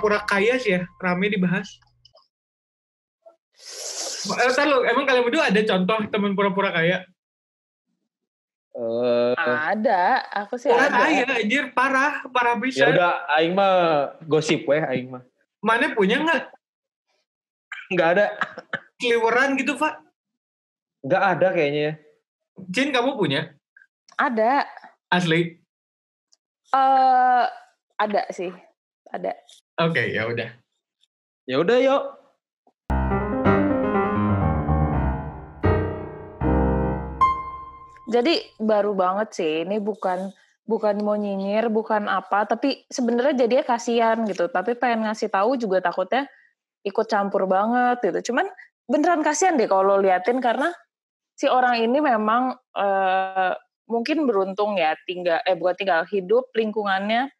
pura-pura kaya sih ya, rame dibahas. Eh, ntar lu, emang kalian berdua ada contoh teman pura-pura kaya? Eh, Ada, aku sih Orang ada. kaya, anjir, parah, parah ya bisa. udah aing mah gosip weh aing mah. Mana punya nggak Enggak ada. keliweran gitu, Pak? Enggak ada kayaknya ya. Jin, kamu punya? Ada. Asli? eh ada sih. Ada. Oke, ya udah. Ya udah yuk. Jadi baru banget sih. Ini bukan bukan mau nyinyir, bukan apa, tapi sebenarnya jadinya kasihan gitu. Tapi pengen ngasih tahu juga takutnya ikut campur banget gitu. Cuman beneran kasihan deh kalau liatin karena si orang ini memang eh, mungkin beruntung ya tinggal eh bukan tinggal hidup lingkungannya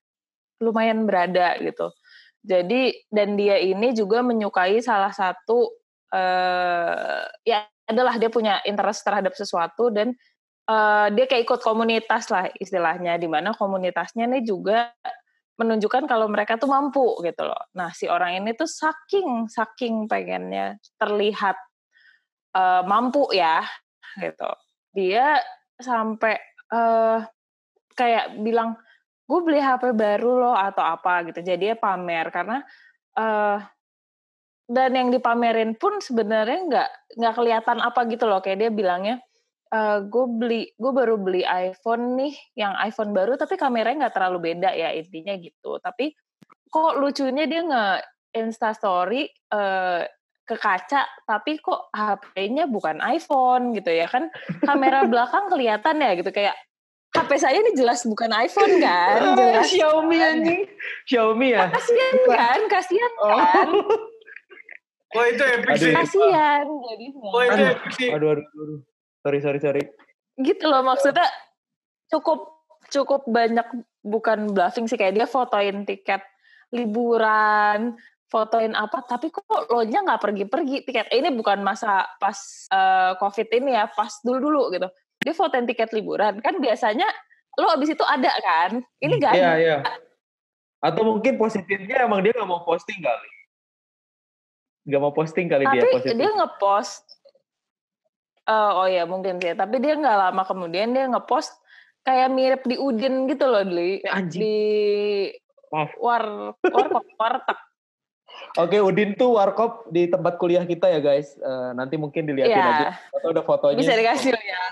lumayan berada gitu. Jadi dan dia ini juga menyukai salah satu eh ya adalah dia punya interest terhadap sesuatu dan eh, dia kayak ikut komunitas lah istilahnya di mana komunitasnya nih juga menunjukkan kalau mereka tuh mampu gitu loh. Nah si orang ini tuh saking saking pengennya terlihat eh, mampu ya gitu. Dia sampai eh kayak bilang gue beli HP baru loh atau apa gitu. Jadi dia pamer karena eh dan yang dipamerin pun sebenarnya nggak nggak kelihatan apa gitu loh. Kayak dia bilangnya eh gue beli gue baru beli iPhone nih yang iPhone baru tapi kameranya nggak terlalu beda ya intinya gitu. Tapi kok lucunya dia nggak Insta Story eh, ke kaca tapi kok HP-nya bukan iPhone gitu ya. Kan kamera belakang kelihatan ya gitu kayak HP saya ini jelas bukan iPhone kan jelas Xiaomi anjing. Xiaomi ya. kasihan kan kasihan kan Oh, itu epic sih. Kasihan jadinya Oh, itu Aduh. epic sih. Aduh aduh aduh. Sorry sorry sorry. gitu loh maksudnya cukup cukup banyak bukan bluffing sih kayak dia fotoin tiket liburan fotoin apa tapi kok lo nya nggak pergi-pergi tiket ini bukan masa pas eh, covid ini ya pas dulu-dulu gitu dia fotoin tiket liburan kan biasanya lo abis itu ada kan ini nggak Iya ada iya. Atau mungkin positifnya emang dia nggak mau posting kali. Nggak mau posting kali dia tapi positif. dia ngepost Eh, oh ya mungkin sih tapi dia nggak lama kemudian dia ngepost kayak mirip di Udin gitu loh di anjing. di Maaf. war warkop warteg Oke, Udin tuh warkop di tempat kuliah kita ya guys. Eh, nanti mungkin dilihatin Iya. aja. Atau ada fotonya. bisa dikasih ya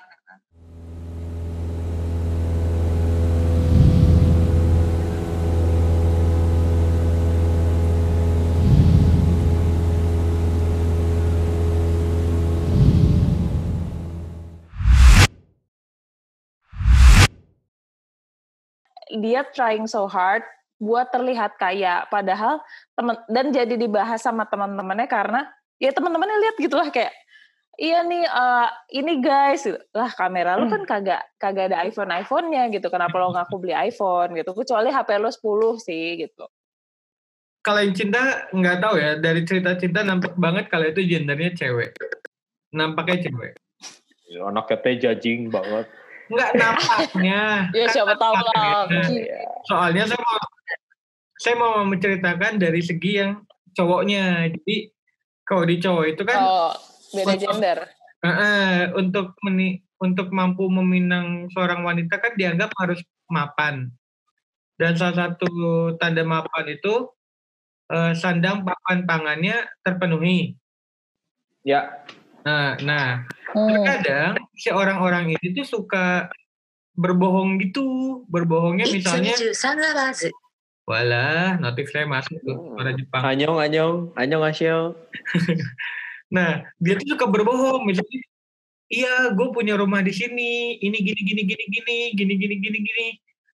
dia trying so hard buat terlihat kaya padahal temen dan jadi dibahas sama teman-temannya karena ya teman-temannya lihat gitulah kayak iya nih eh, ini guys lah kamera lu kan kagak kagak ada iPhone iPhone-nya gitu kenapa lo ngaku beli iPhone gitu kecuali HP lo 10 sih gitu Kalau yang cinta nggak tahu ya. Dari cerita cinta nampak banget kalau itu gendernya cewek. Nampaknya cewek. Ya, anaknya teh jajing banget. Nggak nampaknya. ya Kan siapa tahu lah nampaknya. Soalnya saya mau saya mau menceritakan dari segi yang cowoknya. Jadi kalau di cowok itu kan oh beda Untuk- gender eh, eh, untuk meni, untuk mampu meminang seorang wanita kan dianggap harus mapan. Dan salah satu tanda mapan itu eh, sandang papan tangannya terpenuhi. Ya, Nah, nah. Terkadang si orang-orang ini tuh suka berbohong gitu, berbohongnya misalnya. Walah, notif saya masuk tuh orang Jepang. Anyong, anyong, anyong asyo. nah, dia tuh suka berbohong misalnya. Iya, gue punya rumah di sini. Ini gini gini gini gini gini gini gini gini.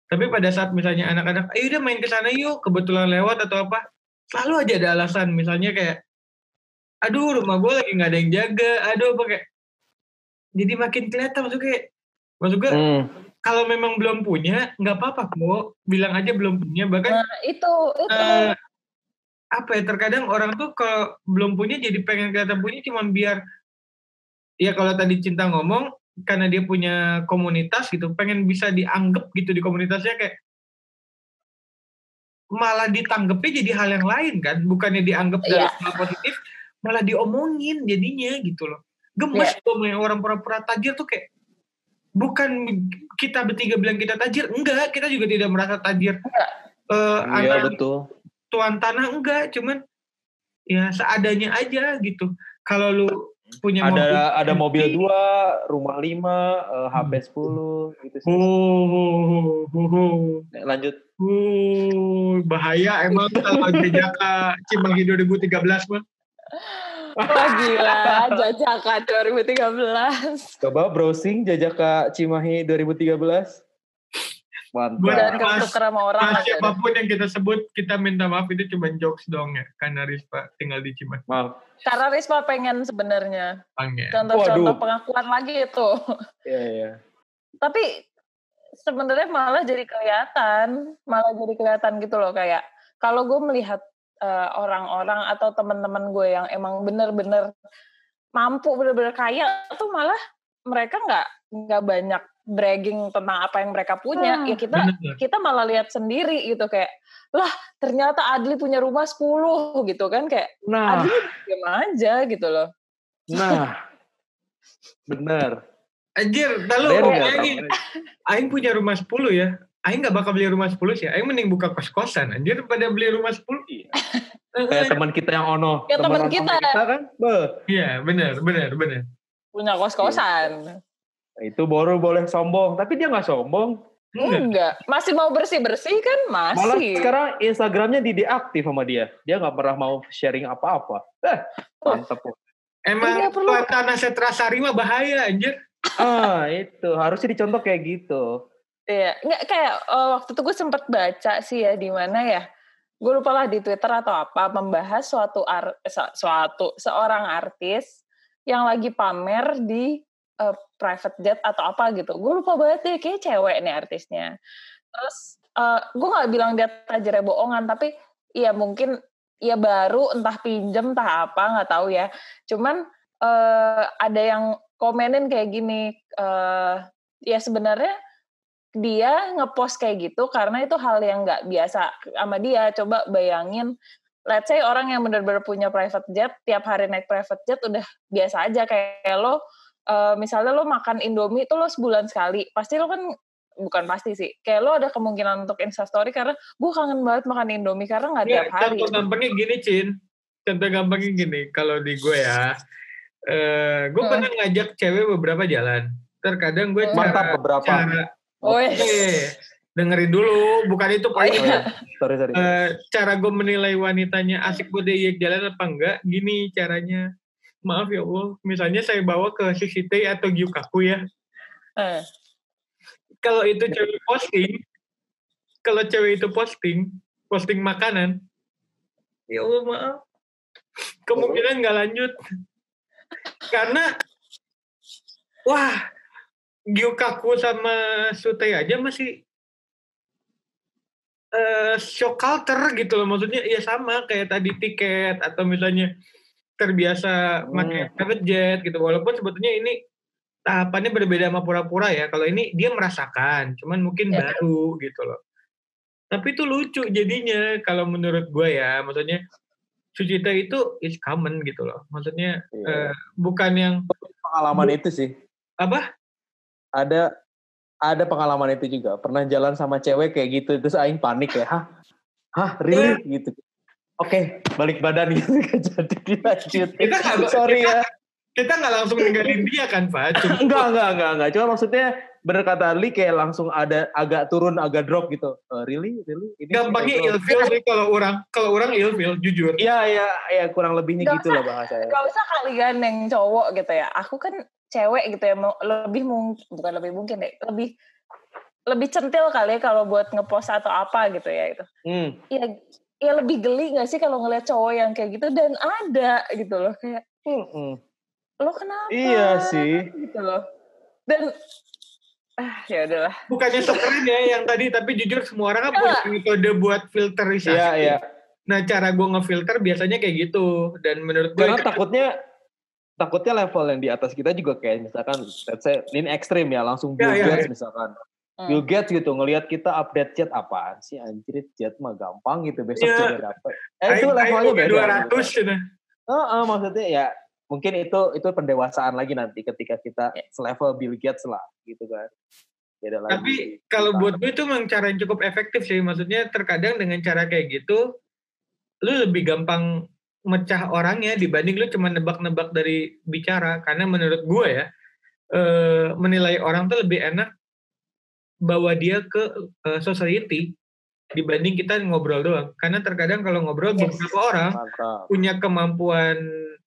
Tapi pada saat misalnya anak-anak, ayo udah main ke sana yuk, kebetulan lewat atau apa, selalu aja ada alasan. Misalnya kayak, aduh rumah gue lagi nggak ada yang jaga, aduh pakai jadi makin kelihatan maksud kayak, maksud gue Hmm. kalau memang belum punya, nggak apa-apa kok, bilang aja belum punya. Bahkan nah itu itu eh, apa ya terkadang orang tuh kalau belum punya jadi pengen kelihatan punya cuma biar ya kalau tadi cinta ngomong karena dia punya komunitas gitu pengen bisa dianggap gitu di komunitasnya kayak malah ditanggepnya jadi hal yang lain kan bukannya dianggap dari Iya. hal positif malah diomongin jadinya gitu loh gemes tuh main orang pura-pura tajir tuh kayak bukan kita bertiga bilang kita tajir enggak kita juga tidak merasa tajir Enggak. Eh, Iya anak betul. tuan tanah enggak cuman ya seadanya aja gitu kalau lu punya Ada mobil ada mobil dua, rumah lima, eh, HP 10 gitu sih. Oh, oh, oh, oh. Lanjut. Uh, bahaya emang kalau jejaka Cimahi 2013 mah. Wah gila, Jajaka 2013. Coba browsing Jajaka Cimahi 2013. Mantap. Buat- Dan Mas- ketuker sama orang deh. siapa pun yang kita sebut, kita minta maaf itu cuma jokes doang ya. Karena Rispa tinggal di Cimahi. Maaf. Karena Risma pengen sebenarnya. Ya. Contoh-contoh pengakuan lagi itu. Iya, iya. Tapi sebenarnya malah jadi kelihatan, malah jadi kelihatan gitu loh kayak kalau gue melihat eh, orang-orang atau teman-teman gue yang emang bener-bener mampu bener-bener kaya tuh malah mereka nggak nggak banyak bragging tentang apa yang mereka punya Hmm, ya kita Bener. kita malah lihat sendiri gitu kayak lah ternyata Adli punya rumah 10 gitu kan kayak Nah, Adli diam aja gitu loh nah. Bener. Anjir, lalu Kalian nggak bayangin. tahu. Aing punya rumah 10 ya. Aing nggak bakal beli rumah 10 sih. Aing mending buka kos-kosan. Anjir, pada beli rumah 10. Iya. Kayak teman kita yang ono. Ya, teman Teman kita. kan. Beh. Iya, benar, benar, benar. punya kos-kosan Itu baru boleh sombong. Tapi dia nggak sombong. Enggak. enggak masih mau bersih-bersih kan Malah masih sekarang Instagramnya di deaktif sama dia. Dia nggak pernah mau sharing apa-apa. Eh, mantep. Emang tuan tanah Setrasari mah bahaya, anjir. ah, itu. Harusnya dicontoh kayak gitu. Iya, nggak kayak eh, waktu itu gue sempet baca sih ya di mana ya. Gue lupa lah di Twitter atau apa membahas suatu ar- su- suatu seorang artis yang lagi pamer di eh, private jet atau apa gitu. Gue lupa banget deh, kayak cewek nih artisnya. Terus eh, gue nggak bilang dia tajirnya bohongan, tapi ya mungkin ya baru entah pinjem entah apa nggak tahu ya. Cuman eh, ada yang komenin kayak gini. eh, ya sebenarnya dia ngepost kayak gitu karena itu hal yang nggak biasa sama dia. Coba bayangin, let's say orang yang benar-benar punya private jet, tiap hari naik private jet udah biasa aja kayak lo, eh, misalnya lo makan Indomie itu lo sebulan sekali, pasti lo kan bukan pasti sih, kayak lo ada kemungkinan untuk instastory karena gue kangen banget makan Indomie karena nggak Ya, tiap hari. contoh gampangnya gini, Cin. Contoh gampangnya gini, kalau di gue ya, eh gue Hmm. pernah ngajak cewek beberapa jalan. Terkadang gue Hmm. cara, Mantap beberapa. cara Wih. eh, dengerin dulu, bukan itu Oh, poinnya. iya. Sorry, sorry. Eh, cara gue menilai wanitanya asik buat diajak jalan apa enggak, gini caranya. Maaf ya Allah, misalnya saya bawa ke Shisite atau Gyukaku ya. Eh, Kalau itu cewek posting, kalau cewek itu posting, posting makanan, ya Allah maaf, kemungkinan nggak lanjut. Karena, wah, Gyukaku sama Sutei aja masih eh shock culture gitu loh maksudnya ya sama kayak tadi tiket atau misalnya terbiasa Hmm. pakai private jet gitu walaupun sebetulnya ini tahapannya berbeda sama pura-pura ya kalau ini dia merasakan cuman mungkin Ya. baru gitu loh tapi itu lucu jadinya kalau menurut gue ya maksudnya Sucita itu is common gitu loh maksudnya Iya. eh, bukan yang pengalaman itu sih. apa Ada ada pengalaman itu juga. Pernah jalan sama cewek kayak gitu terus aing panik ya. Hah? Hah, really gitu. Oke, balik badan gitu kan jadi dilanjut. Kita nggak- Sorry ya. kita nggak langsung ninggalin dia kan Pak enggak, enggak, enggak, enggak. Cuma maksudnya bener kata Ali kayak langsung ada agak turun, agak drop gitu. Eh, really? Really? Ini gampangnya ilfil sih kalau orang kalau orang ilfil jujur Iya, iya, iya kurang lebihnya Nggak gitu lah bahasanya. Gak usah kalian yang cowok gitu ya. Aku kan cewek gitu ya, mau- lebih mungkin bukan lebih mungkin deh, lebih lebih centil kali ya kalau buat ngepost atau apa gitu ya itu. Hmm. Ya, ya lebih geli gak sih kalau ngeliat cowok yang kayak gitu dan ada gitu loh kayak Mm-mm. lo kenapa? Iya sih. Gitu loh. Dan ah ya udahlah. bukannya sekeren ya yang tadi tapi jujur semua orang kan punya metode buat filterisasi Iya, iya. nah cara gue ngefilter biasanya kayak gitu dan menurut gue Karena takutnya takutnya level yang di atas kita juga kayak misalkan let's say ini ekstrim ya langsung Ya, ya, vulgar ya. misalkan Hmm. Bill Gates gitu ngelihat kita update chat apaan sih anjir chat mah gampang gitu besok Iya. juga dapet. Eh itu levelnya beda. dua gitu. ratus gitu. Heeh, maksudnya ya mungkin itu itu pendewasaan lagi nanti ketika kita Ya. selevel Bill Gates lah gitu kan. Beda lagi. Tapi kalau Kita- buat gue itu memang cara yang cukup efektif sih. Maksudnya terkadang dengan cara kayak gitu, lu lebih gampang mecah orangnya dibanding lu cuma nebak-nebak dari bicara. Karena menurut gue ya, eh, menilai orang tuh lebih enak bawa dia ke eh, society dibanding kita ngobrol doang. Karena terkadang kalau ngobrol Yes. beberapa orang mantap. punya kemampuan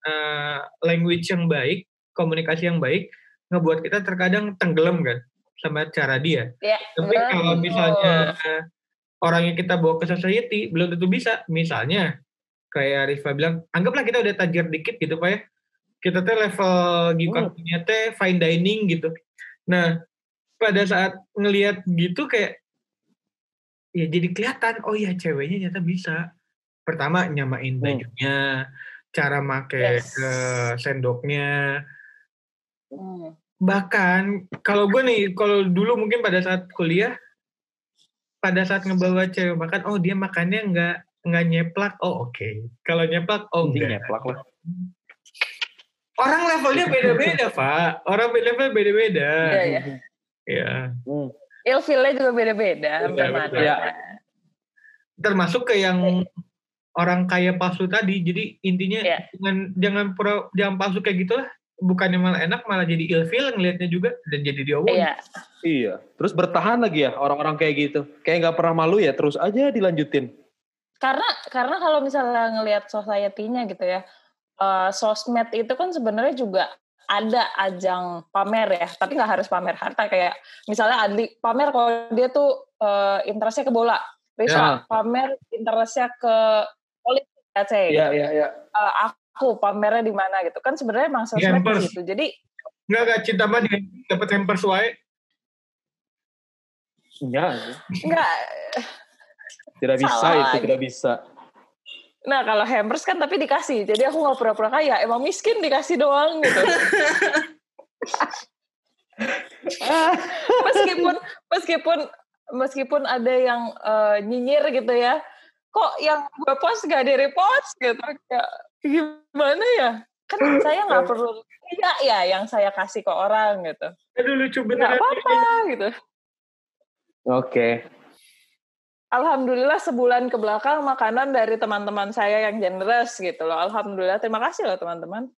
eh, language yang baik, komunikasi yang baik, ngebuat kita terkadang tenggelam kan sama cara dia. Ya, Tapi kalau misalnya eh, orang yang kita bawa ke society belum tentu bisa. Misalnya kayak Rifa bilang, anggaplah kita udah tajir dikit gitu pak ya. Kita teh level gikakunya teh fine dining gitu. Nah pada saat ngelihat gitu kayak ya jadi kelihatan oh ya ceweknya ternyata bisa. Pertama nyamain Hmm. bajunya, cara make Yes. eh, sendoknya, Hmm. bahkan kalau gue nih kalau dulu mungkin pada saat kuliah pada saat ngebawa cewek makan oh dia makannya nggak nggak nyeplak oh oke kalau nyeplak oh enggak nyeplak lah. orang levelnya beda-beda pak orang level beda-beda Iya, iya. ya Hmm. Ilfilnya juga beda-beda. Iya. Iya. termasuk ke yang orang kaya palsu tadi jadi intinya Iya. jangan jangan pura jangan palsu kayak gitulah bukannya malah enak malah jadi ilfil ngelihatnya juga dan jadi diomongin Iya. Iya. Terus bertahan lagi ya orang-orang kayak gitu. Kayak nggak pernah malu ya terus aja dilanjutin. Karena karena kalau misalnya ngelihat society-nya gitu ya, eh, sosmed itu kan sebenarnya juga ada ajang pamer ya, tapi nggak harus pamer harta. Kayak misalnya Adli pamer kalau dia tuh eh, interestnya ke bola, Risa pamer interestnya ke politik, let's say. Iya, iya, iya. Eh, aku pamernya di mana gitu. Kan sebenarnya emang sosmed gitu. Jadi nggak nggak cinta dia dapat hampers wae Iya, enggak tidak bisa Salah itu, lagi. tidak bisa. Nah kalau hampers kan tapi dikasih, jadi aku nggak pura-pura kaya, emang miskin dikasih doang gitu. meskipun meskipun meskipun ada yang eh, nyinyir gitu ya, kok yang gue post gak di repost gitu, kayak gimana ya? Kan saya nggak perlu iya ya yang saya kasih ke orang gitu, aduh lucu nggak beneran apa-apa gitu. Oke. Alhamdulillah sebulan ke belakang makanan dari teman-teman saya yang generous gitu loh. Alhamdulillah terima kasih loh teman-teman.